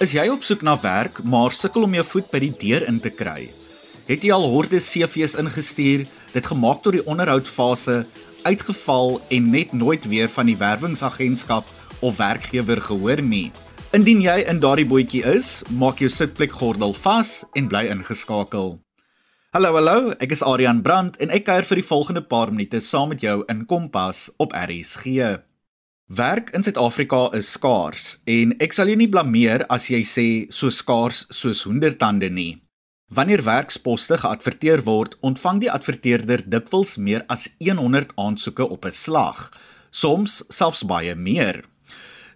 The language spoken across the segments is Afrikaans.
Is jy op soek na werk, maar sukkel om jou voet by die deur in te kry? Het jy al hordes CV's ingestuur, dit gemaak tot die onderhoudfase, uitgeval en net nooit weer van die werwingsagentskap of werkgewer gehoor nie? Indien jy in daardie bootjie is, maak jou sitplekgordel vas en bly ingeskakel. Hallo hallo, ek is Adrian Brandt en ek kuier vir die volgende paar minute saam met jou in Kompas op RSG. Werk in Suid-Afrika is skaars en ek sal jou nie blameer as jy sê so skaars soos hondertande nie. Wanneer werksposte geadverteer word, ontvang die adverteerder dikwels meer as 100 aansoeke op 'n slag, soms selfs baie meer.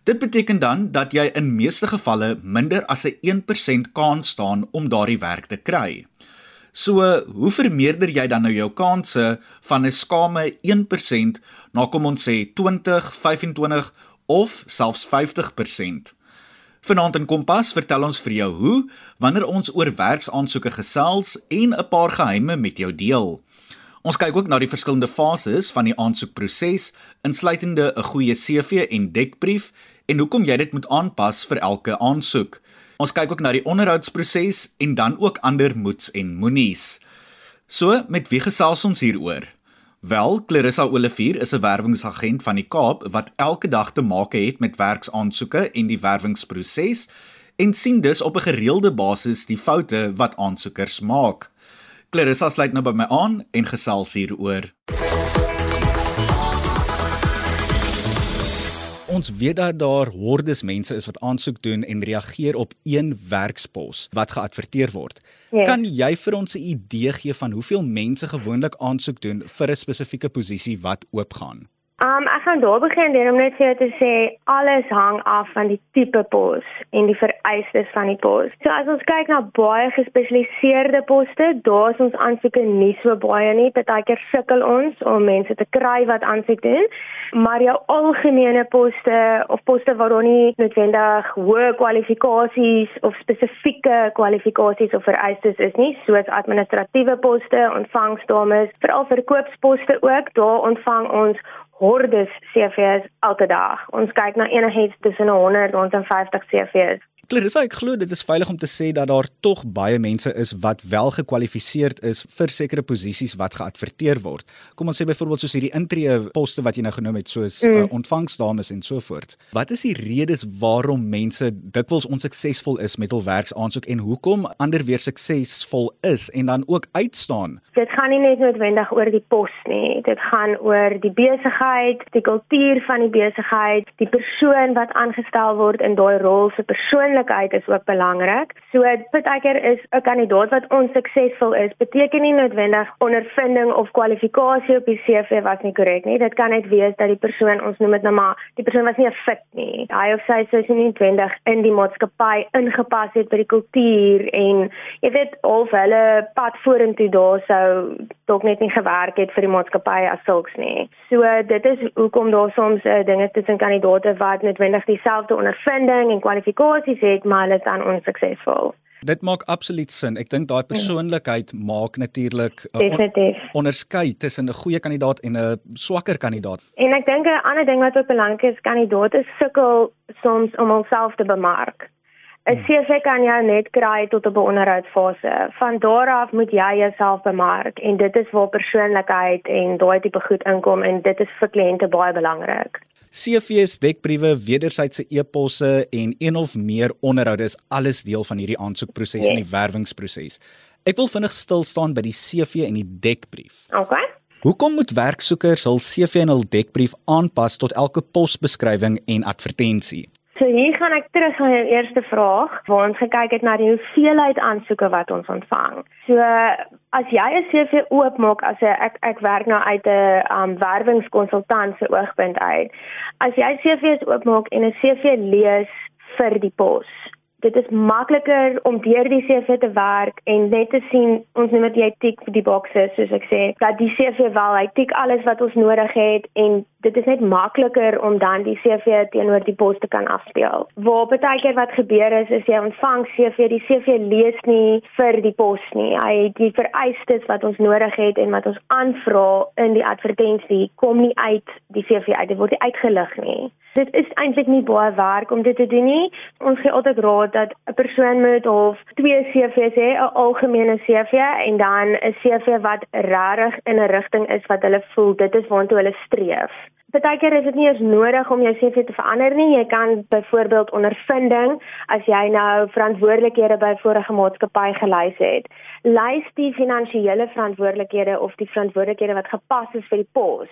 Dit beteken dan dat jy in meeste gevalle minder as 'n 1% kans staan om daardie werk te kry. So, hoe vermeerder jy dan nou jou kansse van 'n skame 1% na kom ons sê 20, 25 of selfs 50%? Vanaand in Kompas vertel ons vir jou hoe wanneer ons oor werksaansoeke gesels en 'n paar geheime met jou deel. Ons kyk ook na die verskillende fases van die aansoekproses, insluitende 'n goeie CV en dekbrief en hoekom jy dit moet aanpas vir elke aansoek. Ons kyk ook na die onderhoudsproses en dan ook ander moets en moenies. So, met wie gesels ons hieroor? Wel, Clarissa Olivier is 'n werwingsagent van die Kaap wat elke dag te maak het met werksaansoeke en die werwingsproses en sien dus op 'n gereelde basis die foute wat aansoekers maak. Clarissa sluit nou by my aan en gesels hieroor. ons weet dat daar hordes mense is wat aansoek doen en reageer op een werkspos wat geadverteer word. Yes. Kan jy vir ons 'n idee gee van hoeveel mense gewoonlik aansoek doen vir 'n spesifieke posisie wat oopgaan? Um ek gaan daar begin deur om net vir jou te sê alles hang af van die tipe pos en die vereistes van die pos. So as ons kyk na baie gespesialiseerde poste, daar is ons aansoeke nie so baie nie. Partykeer sukkel ons om mense te kry wat aansoek doen, maar jou algemene poste of poste waar daar nie noodwendig hoë kwalifikasies of spesifieke kwalifikasies of vereistes is nie, soos administratiewe poste, ontvangsdames, veral verkoopsposte ook, daar ontvang ons hordes CV's elke dag. Ons kyk na enigiets tussen 100 en 150 CV's. Clarissa, ek glo dit is veilig om te sê dat daar tog baie mense is wat wel gekwalifiseerd is vir sekere posisies wat geadverteer word. Kom ons sê byvoorbeeld soos hierdie intree poste wat jy nou genoem het soos mm. uh, ontvangsdames en so voort. Wat is die redes waarom mense dikwels onsuksesvol is met hul werksaansoek en hoekom ander weer suksesvol is en dan ook uitstaan? Dit gaan nie net noodwendig oor die pos nie. Dit gaan oor die besigheid, die kultuur van die besigheid, die persoon wat aangestel word in daai rol se persoon persoonlikheid is ook belangrik. So baie keer is 'n kandidaat wat onsuksesvol is, beteken nie noodwendig ondervinding of kwalifikasie op die CV was nie korrek nie. Dit kan net wees dat die persoon ons noem dit nou maar, die persoon was nie 'n fit nie. Hy of sy sou nie noodwendig in die maatskappy ingepas het by die kultuur en jy weet of hulle pad vorentoe daar sou dalk net nie gewerk het vir die maatskappy as sulks nie. So dit is hoekom daar soms uh, dinge tussen kandidaate wat noodwendig dieselfde ondervinding en kwalifikasies het, maar hulle is dan onsuksesvol. Dit maak absoluut sin. Ek dink daai ja. persoonlikheid mm. maak natuurlik on onderskei tussen 'n goeie kandidaat en 'n swakker kandidaat. En ek dink 'n ander ding wat ook belangrik is, kandidaate sukkel soms om homself te bemark. 'n hmm. CV kan jy net kry tot op 'n onderhoudsfase. Van daar af moet jy jouself bemark en dit is waar persoonlikheid en daai tipe goed inkom en dit is vir kliënte baie belangrik. CV's, dekbriewe, wederwysige e-posse en een of meer onderhoude is alles deel van hierdie aansoekproses yes. en die werwingsproses. Ek wil vinnig stil staan by die CV en die dekbrief. OK. Hoekom moet werksoekers hul CV en hul dekbrief aanpas tot elke posbeskrywing en advertensie? So hier gaan ek terug na jou eerste vraag waar ons gekyk het na die hoeveelheid aansoeke wat ons ontvang. So as jy 'n CV oopmaak as 'n ek ek werk nou uit 'n um, werwingskonsultant se oogpunt uit. As jy CV's oopmaak en 'n CV lees vir die pos, dit is makliker om deur die CV te werk en net te sien ons noem dit jy tik vir die bokse soos ek sê dat die CV wel hy tik alles wat ons nodig het en dit is net makliker om dan die CV teenoor die pos te kan afspeel. Waar baie keer wat gebeur is is jy ontvang CV die CV lees nie vir die pos nie. Hy die vereistes wat ons nodig het en wat ons aanvra in die advertensie kom nie uit die CV uit. Dit word nie uitgelig nie. Dit is eintlik nie baie werk om dit te doen nie. Ons gee altyd raad dat 'n persoon moet of twee CV's hê, 'n algemene CV en dan 'n CV wat regtig in 'n rigting is wat hulle voel dit is waartoe hulle streef. Partykeer is dit nie eens nodig om jou CV te verander nie. Jy kan byvoorbeeld ondervinding as jy nou verantwoordelikhede by vorige maatskappy gelys het. Lys die finansiële verantwoordelikhede of die verantwoordelikhede wat gepas is vir die pos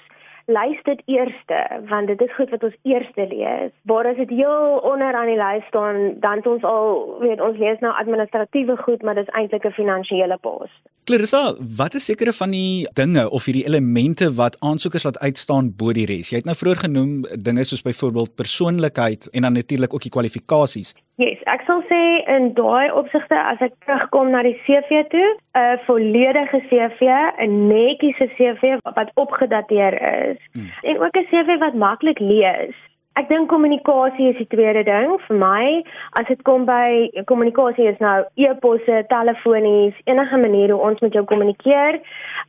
lys dit eerste want dit is goed wat ons eerste lees. Waar as dit heel onder aan die lys staan, dan het ons al weet ons lees nou administratiewe goed, maar dit is eintlik 'n finansiële pos. Clarissa, wat is sekere van die dinge of hierdie elemente wat aansoekers laat uitstaan bo die res? Jy het nou vroeër genoem dinge soos byvoorbeeld persoonlikheid en dan natuurlik ook die kwalifikasies. Yes, ek sal sê in daai opsigte as ek terugkom na die CV toe, 'n volledige CV, 'n netjiese CV wat opgedateer is hmm. en ook 'n CV wat maklik lees. Ek dink kommunikasie is die tweede ding vir my. As dit kom by kommunikasie is nou e-posse, telefonies, enige manier hoe ons met jou kommunikeer.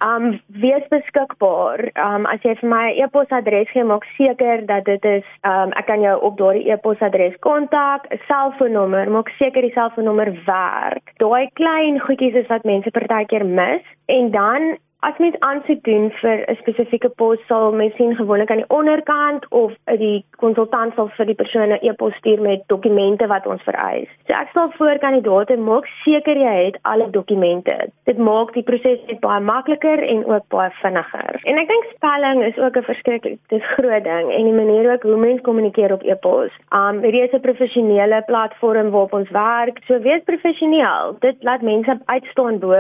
Um wees beskikbaar. Um as jy vir my 'n e-posadres gee, maak seker dat dit is um ek kan jou op daardie e-posadres kontak, 'n selfoonnommer, maak seker die selfoonnommer werk. Daai klein goedjies is wat mense partykeer mis en dan As mens aansoek doen vir 'n spesifieke pos, sal mens sien gewoonlik aan die onderkant of die konsultant sal vir die persoon 'n e-pos stuur met dokumente wat ons vereis. So ek sal voor kandidaate maak seker jy het alle dokumente. Dit maak die proses net baie makliker en ook baie vinniger. En ek dink spelling is ook 'n verskriklik dis groot ding en die manier ook hoe mens kommunikeer op e-pos. Um hierdie is 'n professionele platform waarop ons werk. So wees professioneel. Dit laat mense uitstaan bo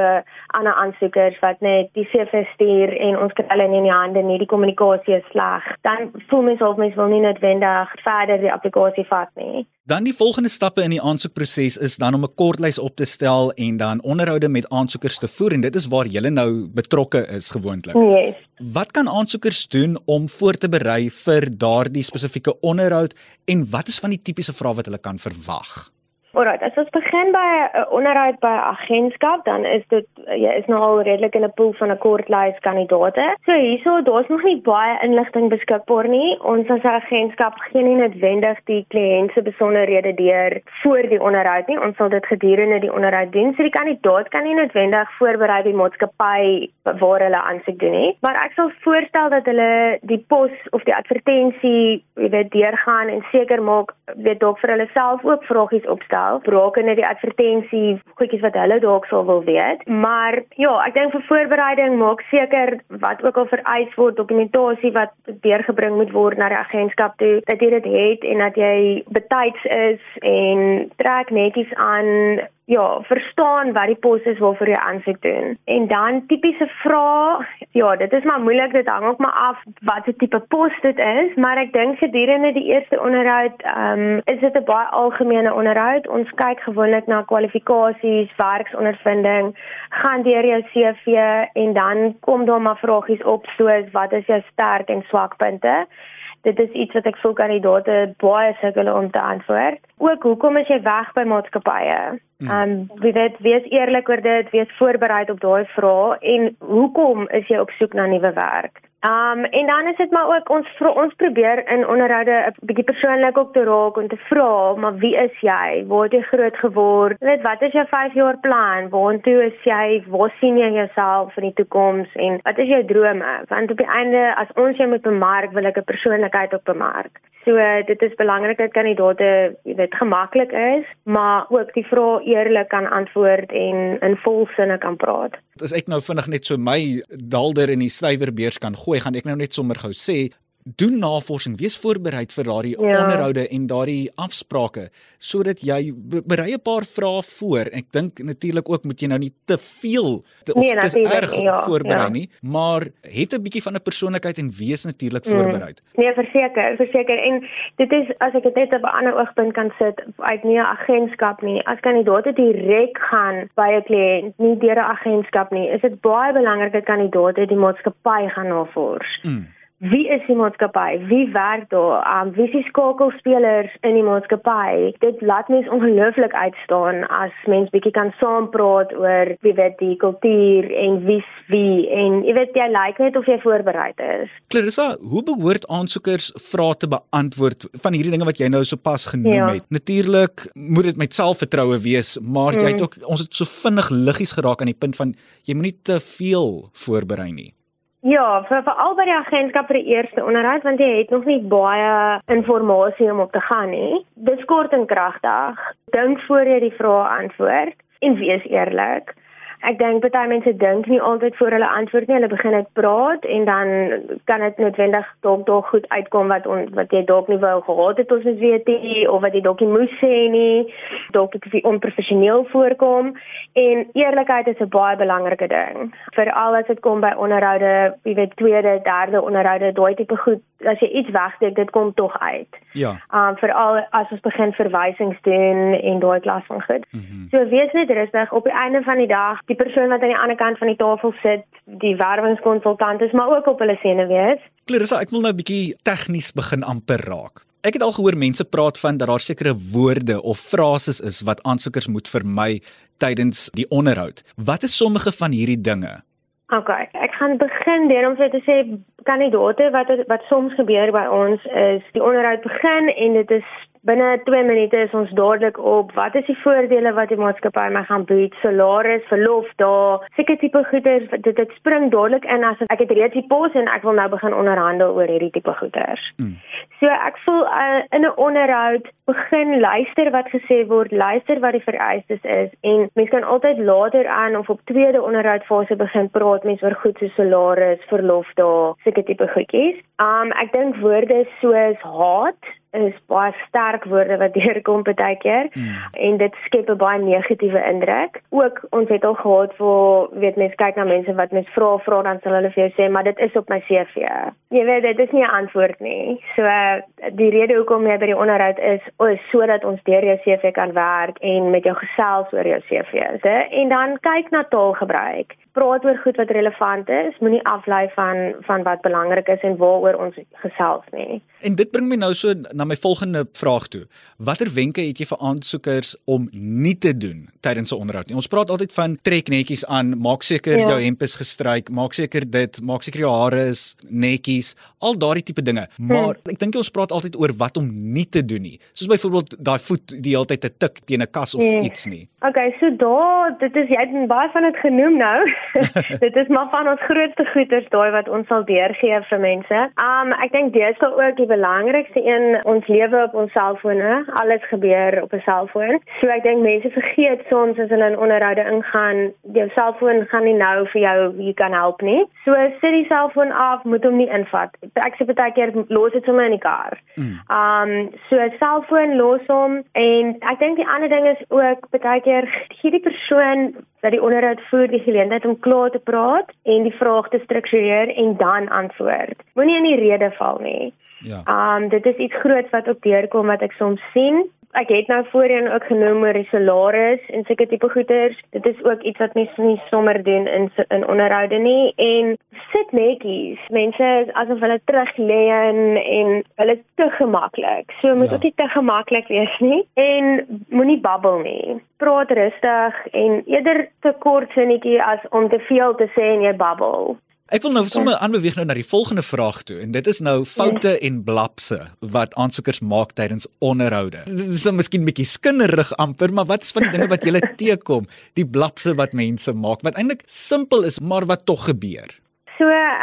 ander aansoekers wat net die CV stuur en ons kry hulle in die hande nie die kommunikasie is sleg dan voel mens of mens wil nie noodwendig verder die applikasie vat nie Dan die volgende stappe in die aansoekproses is dan om 'n kortlys op te stel en dan onderhoude met aansoekers te voer en dit is waar jy nou betrokke is gewoonlik. Yes. Wat kan aansoekers doen om voor te berei vir daardie spesifieke onderhoud en wat is van die tipiese vrae wat hulle kan verwag? Alright, as ons begin by 'n uh, onderhoud by 'n agentskap, dan is dit jy is nou al redelik in 'n pool van 'n kortlys kandidaate. So hierso, daar's nog nie baie inligting beskikbaar nie. Ons as 'n agentskap gee nie noodwendig die kliënt se besonderhede deur voor die onderhoud nie. Ons sal dit gedurende die onderhoud doen. So die kandidaat kan nie noodwendig voorberei die maatskappy waar hulle aansoek doen nie. Maar ek sal voorstel dat hulle die pos of die advertensie, jy weet, deurgaan en seker maak, weet dalk vir hulle self ook vragies opstel self rakende die advertensie goedjies wat hulle dalk sal wil weet. Maar ja, ek dink vir voorbereiding maak seker wat ook al vereis word dokumentasie wat deurgebring moet word na die agentskap toe dat jy dit het en dat jy betyds is en trek netjies aan ja, verstaan wat die pos is waarvoor jy aansoek doen. En dan tipiese vrae, ja, dit is maar moeilik, dit hang ook maar af wat se tipe pos dit is, maar ek dink gedurende die eerste onderhoud, ehm um, is dit 'n baie algemene onderhoud. Ons kyk gewoonlik na kwalifikasies, werksondervinding, gaan deur jou CV en dan kom daar maar vragies op soos wat is jou sterk en swak punte? Dit is iets wat ek voel kandidaate baie sukkel om te antwoord. Ook hoekom is jy weg by maatskappye? Hmm. Ehm um, wie weet, wees eerlik oor dit, wees voorberei op daai vrae en hoekom is jy op soek na nuwe werk? Um en dan is dit maar ook ons ons probeer in onderhoude 'n bietjie persoonlik ook te raak en te vra, maar wie is jy? Waar het jy groot geword? Weet wat is jou 5 jaar plan? Waartoe is jy? Waar sien jy jouself in die toekoms en wat is jou drome? Want op die einde as ons jou moet bemark, wil ek 'n persoonlikheid op bemark. So dit is belangrik dat kandidaate weet gemaklik is, maar ook die vrae eerlik kan antwoord en in volsinne kan praat. As ek nou vinnig net so my dalder in die slywerbeurs kan gooi, gaan ek nou net sommer gou sê doen navorsing, wees voorberei vir daardie ja. onderhoude en daardie afsprake sodat jy berei 'n paar vrae voor. Ek dink natuurlik ook moet jy nou nie te veel te, of nee, te erg ja, voorberei ja. nie, maar het 'n bietjie van 'n persoonlikheid en wees natuurlik mm. voorberei. Nee, verseker, verseker en dit is as ek dit net op 'n ander oogpunt kan sit uit nie 'n agentskap nie. As kandidaate direk gaan by 'n kliënt, nie deur 'n agentskap nie, is dit baie belangrik dat kandidaate die maatskappy gaan navors. Mm wie is die maatskappy? Wie werk daar? Um wie is die skakelspelers in die maatskappy? Dit laat mens ongelooflik uitstaan as mens bietjie kan saampraat oor wie weet die kultuur en wie's wie en jy weet jy lyk net of jy voorberei is. Clarissa, hoe behoort aansoekers vrae te beantwoord van hierdie dinge wat jy nou sopas genoem ja. het? Natuurlik moet dit met selfvertroue wees, maar mm. jy het mm. ook ons het so vinnig liggies geraak aan die punt van jy moenie te veel voorberei nie. Ja, vir vir albei die agentskap vir die eerste onderhoud want jy het nog nie baie inligting om op te gaan nie. Dis kort en kragtig. Dink voor jy die vrae antwoord en wees eerlik ek dink baie mense dink nie altyd voor hulle antwoord nie. Hulle begin net praat en dan kan dit noodwendig dalk dalk goed uitkom wat on, wat jy dalk nie wou gehad het ons weet nie of wat jy dalk nie moes sê nie. Dalk ek wie onprofessioneel voorkom en eerlikheid is 'n baie belangrike ding. Veral as dit kom by onderhoude, jy weet tweede, derde onderhoude, daai tipe goed as jy iets wegsteek, dit kom tog uit. Ja. Um veral as ons begin verwysings doen en daai klas van goed. Mm -hmm. So wees net rustig op die einde van die dag, die persoon wat aan die ander kant van die tafel sit, die werwingskonsultant is maar ook op hulle sene wees. Clarissa, ek wil nou 'n bietjie tegnies begin amper raak. Ek het al gehoor mense praat van dat daar sekere woorde of frases is wat aansoekers moet vermy tydens die onderhoud. Wat is sommige van hierdie dinge? OK, ek gaan begin deur om vir te sê kandidaate wat wat soms gebeur by ons is die onderhoud begin en dit is binne 2 minute is ons dadelik op. Wat is die voordele wat die maatskappy my gaan bied? Salaris verlof daar seker tipe goeder dit dit spring dadelik in as ek het reeds die pos en ek wil nou begin onderhandel oor hierdie tipe goeders. Mm. so ek voel uh, in 'n onderhoud begin luister wat gesê word luister wat die vereistes is en mens kan altyd later aan of op tweede onderhoudfase begin praat mens oor goed so salaris verlof daar seker tipe goedjies. Um ek dink woorde soos haat is baie sterk woorde wat deurkom baie keer mm. en dit skep 'n baie negatiewe indruk. Ook ons het al gehad waar weet mense kyk na mense wat mens vra vra dan sal hulle vir jou sê maar dit is op my CV. Jy weet dit is nie 'n antwoord nie. So die rede hoekom jy by die onderhoud is is sodat ons deur jou CV kan werk en met jou gesels oor jou CV. En dan kyk na taalgebruik praat oor goed wat relevant is, moenie aflei van van wat belangrik is en waaroor ons gesels nie. En dit bring my nou so na my volgende vraag toe. Watter wenke het jy vir aansoekers om nie te doen tydens 'n onderhoud nie? Ons praat altyd van trek netjies aan, maak seker ja. jou hemp is gestryk, maak seker dit, maak seker jou hare is netjies, al daardie tipe dinge. Maar hmm. ek dink ons praat altyd oor wat om nie te doen nie. Soos byvoorbeeld daai voet die hele tyd te tik teen 'n kas of hmm. iets nie. Okay, so daar, dit is jy het baie van dit genoem nou. dit is maar van ons grootste goeders daai wat ons sal deurgee vir mense. Um ek dink dit is ook die belangrikste een ons lewe op ons selfone. Alles gebeur op 'n selfoon. So ek dink mense vergeet soms as hulle in onderhoude ingaan, jou selfoon gaan nie nou vir jou hier kan help nie. So sit die selfoon af, moet hom nie invat. Ek sê baie keer los dit sommer in die kar. Mm. Um so selfoon los hom en ek dink die ander ding is ook baie keer gee die persoon dat die onderhoud voer die geleentheid om klaar te praat en die vraag te struktureer en dan antwoord. Moenie in die rede val nie. Ja. Um dit is iets groot wat op deurkom wat ek soms sien ek het nou voorheen ook genoem oor die salaris en seker tipe goeders. Dit is ook iets wat mense nie sommer doen in in onderhoude nie en sit netjies. Mense is asof hulle terug lê en en hulle te gemaklik. So moet ja. ook nie te gemaklik wees nie en moenie babbel nie. Praat rustig en eerder te kort sinnetjie as om te veel te sê en jy babbel. Ek wil nou sommer aanbeweeg nou na die volgende vraag toe en dit is nou foute en blapse wat aansoekers maak tydens onderhoude. Dit is nou miskien bietjie skinnerig amper, maar wat is van die dinge wat jy teekom, die blapse wat mense maak wat eintlik simpel is maar wat tog gebeur?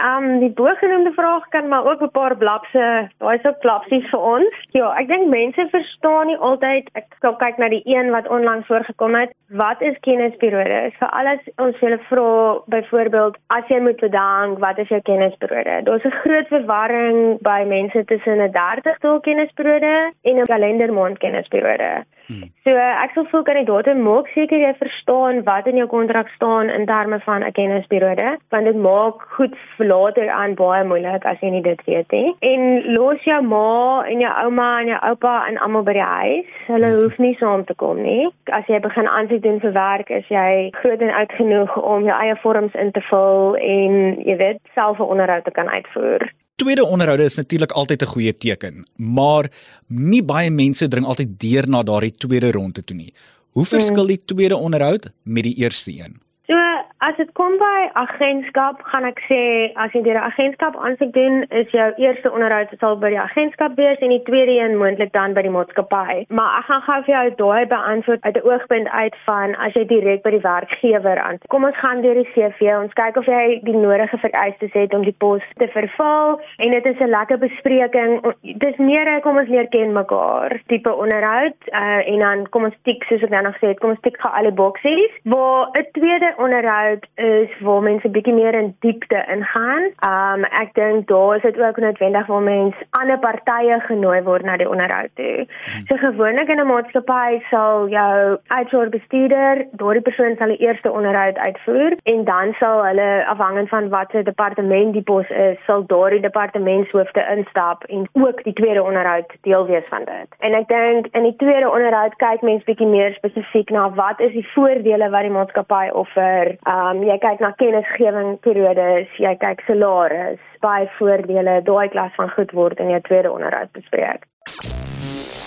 Um, die bogenoemde vraag kan maar ook 'n paar blapse, daai is ook klapsies vir ons. Ja, ek dink mense verstaan nie altyd. Ek sal kyk na die een wat onlangs voorgekom het. Wat is kennisperiode? Vir alles ons hulle vra byvoorbeeld as jy moet bedank, wat is jou kennisperiode? Daar's 'n groot verwarring by mense tussen 'n 30 dae kennisperiode en 'n kalendermaand kennisperiode. Hmm. So ek sal voel kandidaate maak seker jy verstaan wat in jou kontrak staan in terme van 'n kennisperiode, want dit maak goed later aan baie moeilik as jy nie dit weet nie. En los jou ma en jou ouma en jou oupa en almal by die huis. Hulle hmm. hoef nie saam te kom nie. As jy begin aansoek doen vir werk, is jy groot en oud genoeg om jou eie vorms in te vul en jy weet self 'n onderhoud te kan uitvoer. Tweede onderhoude is natuurlik altyd 'n goeie teken, maar nie baie mense dring altyd deur na daardie tweede ronde toe nie. Hoe verskil die tweede onderhoud met die eerste een? So, as dit kom by agentskap, gaan ek sê as jy deur 'n agentskap aansoek doen, is jou eerste onderhoud sal by die agentskap wees en die tweede een moontlik dan by die maatskappy. Maar ek gaan gou vir jou daai beantwoord uit 'n oogpunt uit van as jy direk by die werkgewer aan. Kom ons gaan deur die CV. Ons kyk of jy die nodige vereistes het om die pos te vervul en dit is 'n lekker bespreking. Dis meer kom ons leer ken mekaar tipe onderhoud uh, en dan kom ons tik soos ek nou nog sê, kom ons tik gou alle boksies. Waar 'n tweede onderhoud is waar mense bietjie meer in diepte ingaan. Um ek dink daar is dit ook noodwendig waar mense ander partye genooi word na die onderhoud toe. Hmm. So gewoonlik in 'n maatskappy sal jou HR bestuurder, daardie persoon sal die eerste onderhoud uitvoer en dan sal hulle afhangend van watter departement die pos is, sal daardie departementshoofde instap en ook die tweede onderhoud deel wees van dit. En ek dink in die tweede onderhoud kyk mense bietjie meer spesifiek na wat is die voordele wat die maatskappy offer ehm um, jy kyk na kennisgewing periodes, jy kyk salaris, baie voordele, daai klas van goed word in jou tweede onderhoud bespreek.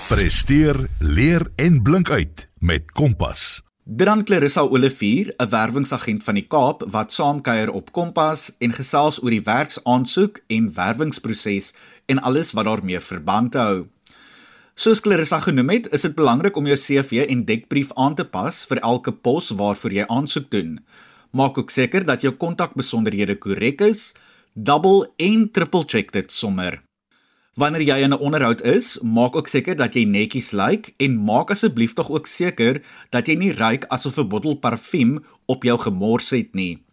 Presteer, leer en blink uit met Kompas. Dan Clarissa Olivier, 'n werwingsagent van die Kaap wat saamkuier op Kompas en gesels oor die werksaansoek en werwingsproses en alles wat daarmee verband hou. Soos Clarissa genoem het, is dit belangrik om jou CV en dekbrief aan te pas vir elke pos waarvoor jy aansoek doen. Maak ook seker dat jou kontakbesonderhede korrek is, double en triple check dit sommer. Wanneer jy in 'n onderhoud is, maak ook seker dat jy netjies lyk en maak asseblief tog ook seker dat jy nie ruik asof 'n bottel parfuum op jou gemors het nie.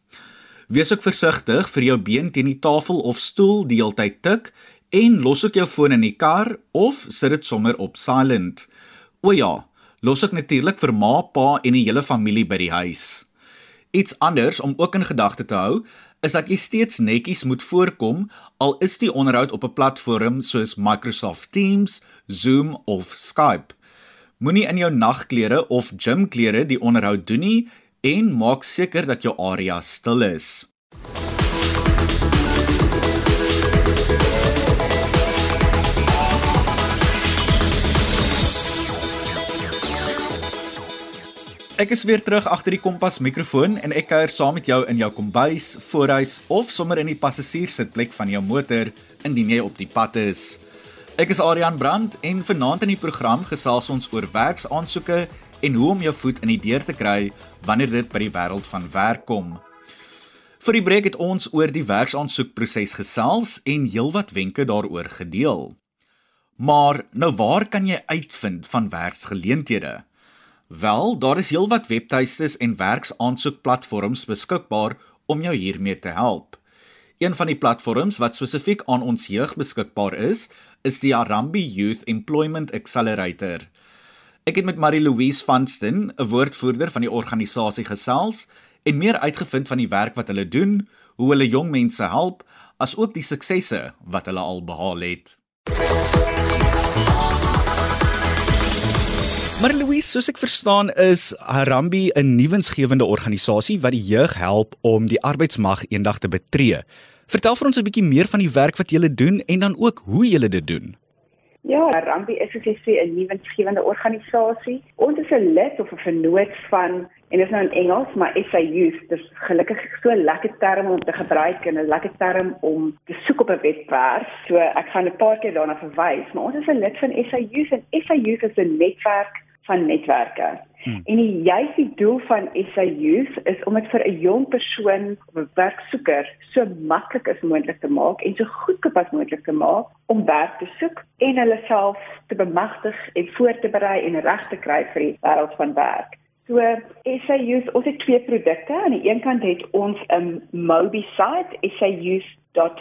Wees ook versigtig vir jou been teen die tafel of stoel die hele tyd tik en los ook jou foon in die kar of sit dit sommer op silent. O ja, los ook natuurlik vir ma, pa en die hele familie by die huis. Iets anders om ook in gedagte te hou, is dat jy steeds netjies moet voorkom al is die onderhoud op 'n platform soos Microsoft Teams, Zoom of Skype. Moenie in jou nagklere of gymklere die onderhoud doen nie en maak seker dat jou area stil is. Ek is weer terug agter die kompas mikrofoon en ek kuier saam met jou in jou kombuis, voorhuis of sommer in die passasierssitplek van jou motor indien jy op die pad is. Ek is Adrian Brandt en vanaand in die program gesels ons oor werksaansoeke en hoe om jou voet in die deur te kry wanneer dit by die wêreld van werk kom. Vir die breek het ons oor die werksaansoekproses gesels en heelwat wenke daaroor gedeel. Maar nou waar kan jy uitvind van werksgeleenthede? Wel, daar is heelwat webtuistes en werksaansoekplatforms beskikbaar om jou hiermee te help. Een van die platforms wat spesifiek aan ons jeug beskikbaar is, is die Arambi Youth Employment Accelerator. Ek het met Marie Louise Vanston, 'n woordvoerder van die organisasie gesels en meer uitgevind van die werk wat hulle doen, hoe hulle jong mense help, asook die suksesse wat hulle al behaal het. Louise, soos ek verstaan, is Harambe 'n nuwensgewende organisasie wat die jeug help om die arbeidsmag eendag te betree. Vertel vir ons 'n bietjie meer van die werk wat julle doen en dan ook hoe julle dit doen. Ja, Harambe is soos jy sê 'n nuwensgewende organisasie. Ons is 'n lid of 'n vennoot van en dit is nou in Engels, maar SA Youth. Dis gelukkig so 'n lekker term om te gebruik en 'n lekker term om te soek op 'n webwerf. So ek gaan 'n paar keer daarna verwys, maar ons is 'n lid van SA Youth en SA Youth is 'n netwerk van netwerke. Hmm. En die juiste doel van SA Youth is om dit vir 'n jong persoon of 'n werksoeker so maklik as moontlik te maak en so goedkoop as moontlik te maak om werk te soek en hulle self te bemagtig en voor te berei en reg te kry vir die wêreld van werk. So SA Youth, ons het twee produkte. Aan die een kant het ons 'n Mobi site, SA Youth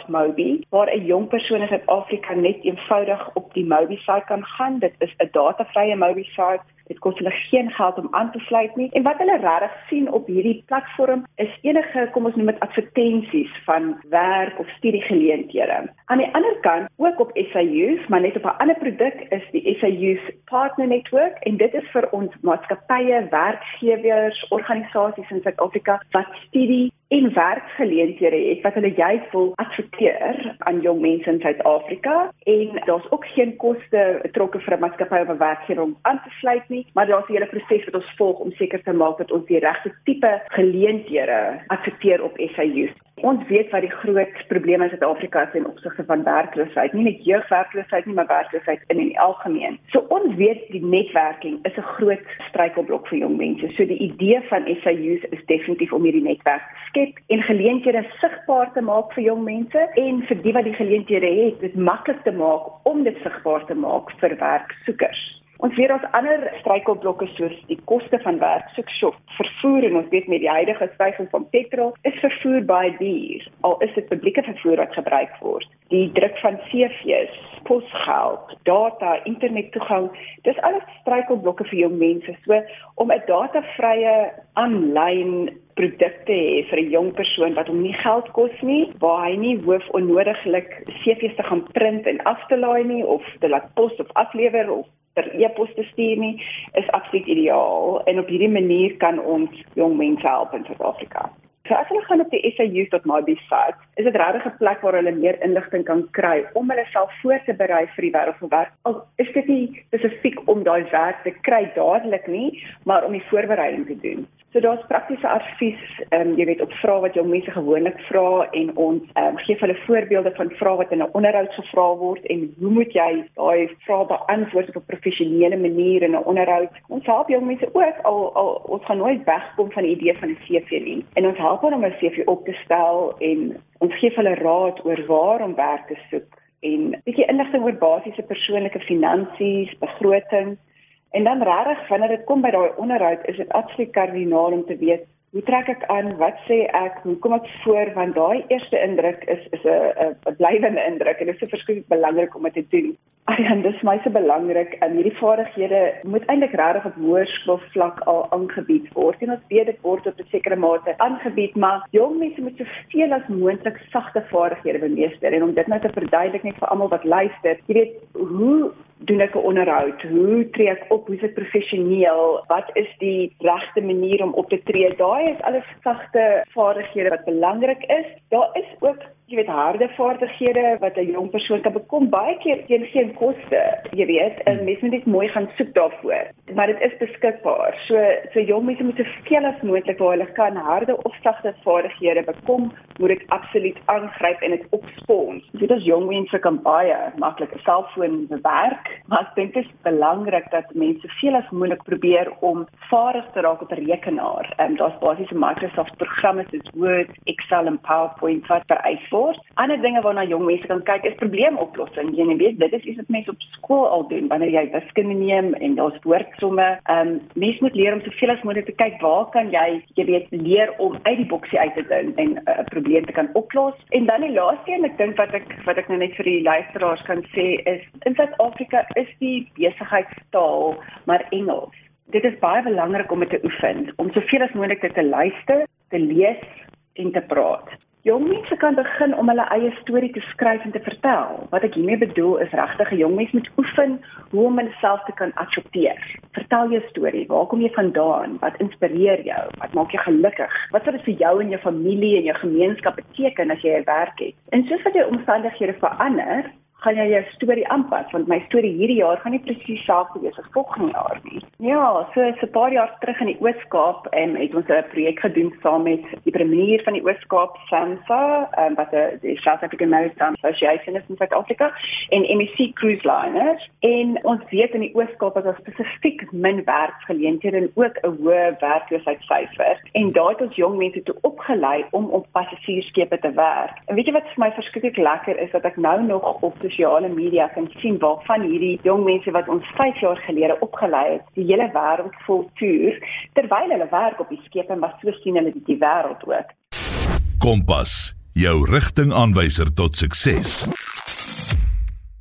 .mobi waar 'n jong persoon in Suid-Afrika net eenvoudig op die Mobi site kan gaan. Dit is 'n datavrye Mobi site Dit kos hulle geen geld om aan te sluit nie. En wat hulle regtig sien op hierdie platform is enige, kom ons noem dit advertensies van werk of studiegeleenthede. Aan die ander kant, ook op SAU, maar net op 'n ander produk is die SAU Partner Network en dit is vir ons maatskappye, werkgewers, organisasies in Suid-Afrika wat studie en werksgeleenthede het wat hulle juis wil adverteer aan jong mense in Suid-Afrika en daar's ook geen koste betrokke vir 'n maatskappy of 'n werkgewer om aan te sluit nie, maar daar's 'n hele proses wat ons volg om seker te maak dat ons die regte tipe geleenthede adverteer op SAU. Ons weet wat die groot probleme in Suid-Afrika is in opsigte van werkloosheid, nie net jeugwerkloosheid nie, maar werkloosheid in die algemeen. So ons weet die netwerking is 'n groot struikelblok vir jong mense. So die idee van SAU's is definitief om hierdie netwerk te skep en geleenthede sigbaar te maak vir jong mense en vir die wat die geleenthede het, dit maklik te maak om dit sigbaar te maak vir werksoekers. Ons weet ons ander struikelblokke soos die koste van werk, soos vervoer en ons weet met die huidige stygings van petrol is vervoer baie duur. Al is dit publieke vervoer wat gebruik word. Die druk van CV's, posgeld, data, internettoegang, dis alles struikelblokke vir jong mense. So om 'n datavrye aanlyn produkte hê vir 'n jong persoon wat hom nie geld kos nie, waar hy nie hoef onnodiglik CV's te gaan print en af te laai nie of te laat pos of aflewer of per e-pos te stuur nie, is absoluut ideaal en op hierdie manier kan ons jong mense help in Suid-Afrika. So as hulle gaan op die SAU.mobi site, is dit regtig 'n plek waar hulle meer inligting kan kry om hulle self voor te berei vir die wêreld van werk. Al is dit nie spesifiek om daai werk te kry dadelik nie, maar om die voorbereiding te doen. So daar's praktiese advies, ehm um, jy weet op vrae wat jong mense gewoonlik vra en ons ehm um, gee hulle voorbeelde van vrae wat in 'n onderhoud gevra word en hoe moet jy daai vrae beantwoord op 'n professionele manier in 'n onderhoud. Ons help jong mense ook al al ons gaan nooit wegkom van die idee van 'n CV nie. En ons help hulle om 'n CV op te stel en ons gee hulle raad oor waar om werk te soek en 'n bietjie inligting oor basiese persoonlike finansies, begroting En dan regtig wanneer dit kom by daai onderhoud, is dit absoluut kardinaal om te weet hoe trek ek aan, wat sê ek, hoe kom ek voor want daai eerste indruk is is 'n 'n blywende indruk en dit is so verskriklik belangrik om dit te doen. Ag, dit is my so belangrik en hierdie vaardighede moet eintlik regtig op hoërskoolvlak al aangebied word. En ons weet dit word op 'n sekere mate aangebied, maar jong mense moet soveel as moontlik sagte vaardighede bemeester en om dit nou te verduidelik net vir almal wat luister. Jy weet, hoe doen ek 'n onderhoud? Hoe tree ek op? Hoe is dit professioneel? Wat is die regte manier om op te tree? Daai is alles sagte vaardighede wat belangrik is. Daar is ook jy weet harde vaardighede wat 'n jong persoon kan bekom baie keer teen geen koste jy weet. En mense moet net mooi gaan soek daarvoor. Maar dit is beskikbaar. So so jong mense moet soveel as moontlik waar hulle kan harde of sagte vaardighede bekom moet ek absoluut aangryp en dit opspons dit is jong mense kan baie maklik 'n selfoon bewerk maar ek dink dit is belangrik dat mense soveel as moontlik probeer om vaardig te raak op 'n rekenaar. En um, daar's basiese Microsoft programme soos Word Excel en PowerPoint wat vereis word word. Ander dinge waarna jong mense kan kyk is probleemoplossing. Jy weet, dit is iets wat mense op skool al doen wanneer jy wiskunde neem en daar's woordsomme. Ehm um, mense moet leer om soveel as moontlik te kyk waar kan jy, jy weet, leer om uit die boksie uit te dink en uh, 'n uh, probleem te kan oplos. En dan die laaste een, ek dink wat ek wat ek nou net vir die luisteraars kan sê is in Suid-Afrika is die besigheidstaal maar Engels. Dit is baie belangrik om dit te oefen, om soveel as moontlik te luister, te lees en te praat. Jong mense kan begin om hulle eie storie te skryf en te vertel. Wat ek hiermee bedoel is regtig 'n jong mens moet oefen hoe om homself te kan aksorteer. Vertel jou storie. Waar kom jy vandaan? Wat inspireer jou? Wat maak jou gelukkig? Wat sal dit vir jou en jou familie en jou gemeenskap beteken as jy 'n werk het? En soos wat jou omstandighede verander, gaan jy jou storie aanpas want my storie hierdie jaar gaan nie presies dieselfde wees as volgende jaar nie. Ja, so 'n paar jaar terug in die Oos-Kaap en het ons 'n projek gedoen saam met die premier van die Oos-Kaap, SAMSA, um, wat die South African Maritime Association is in Suid-Afrika en MEC Cruise Liners en ons weet in die Oos-Kaap is daar spesifiek min werksgeleenthede en ook 'n hoë werkloosheidssyfer en daar het ons jong mense toe opgelei om op passasiersskepe te werk. En weet jy wat vir my verskriklik lekker is dat ek nou nog op sosiale media kan sien waarvan hierdie jong mense wat ons 5 jaar gelede opgelei het, die hele wêreld vol toer terwyl hulle werk op die skepe maar so sien hulle die, die wêreld ook. Kompas, jou rigtingaanwyser tot sukses.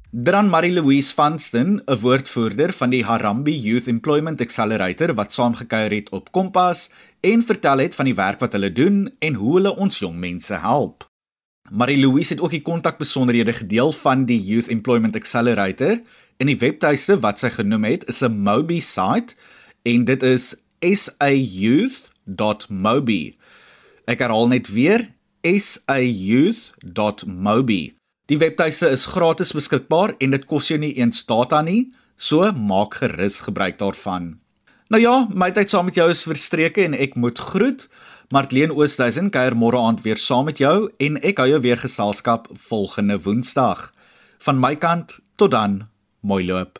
Dran Marie Louise Vanston, 'n woordvoerder van die Harambee Youth Employment Accelerator wat saamgekuier het op Kompas en vertel het van die werk wat hulle doen en hoe hulle ons jong mense help. Marie-Louise het ook die kontakbesonderhede gedeel van die Youth Employment Accelerator en die webtuiste wat sy genoem het is 'n Mobi site en dit is sayouth.mobi. Ek herhaal net weer sayouth.mobi. Die webtuiste is gratis beskikbaar en dit kos jou nie eens data nie, so maak gerus gebruik daarvan. Nou ja, my tyd saam met jou is verstreke en ek moet groet. Martleen Oosthuizen kuier môre aand weer saam met jou en ek hou jou weer geselskap volgende Woensdag. Van my kant tot dan, mooi loop.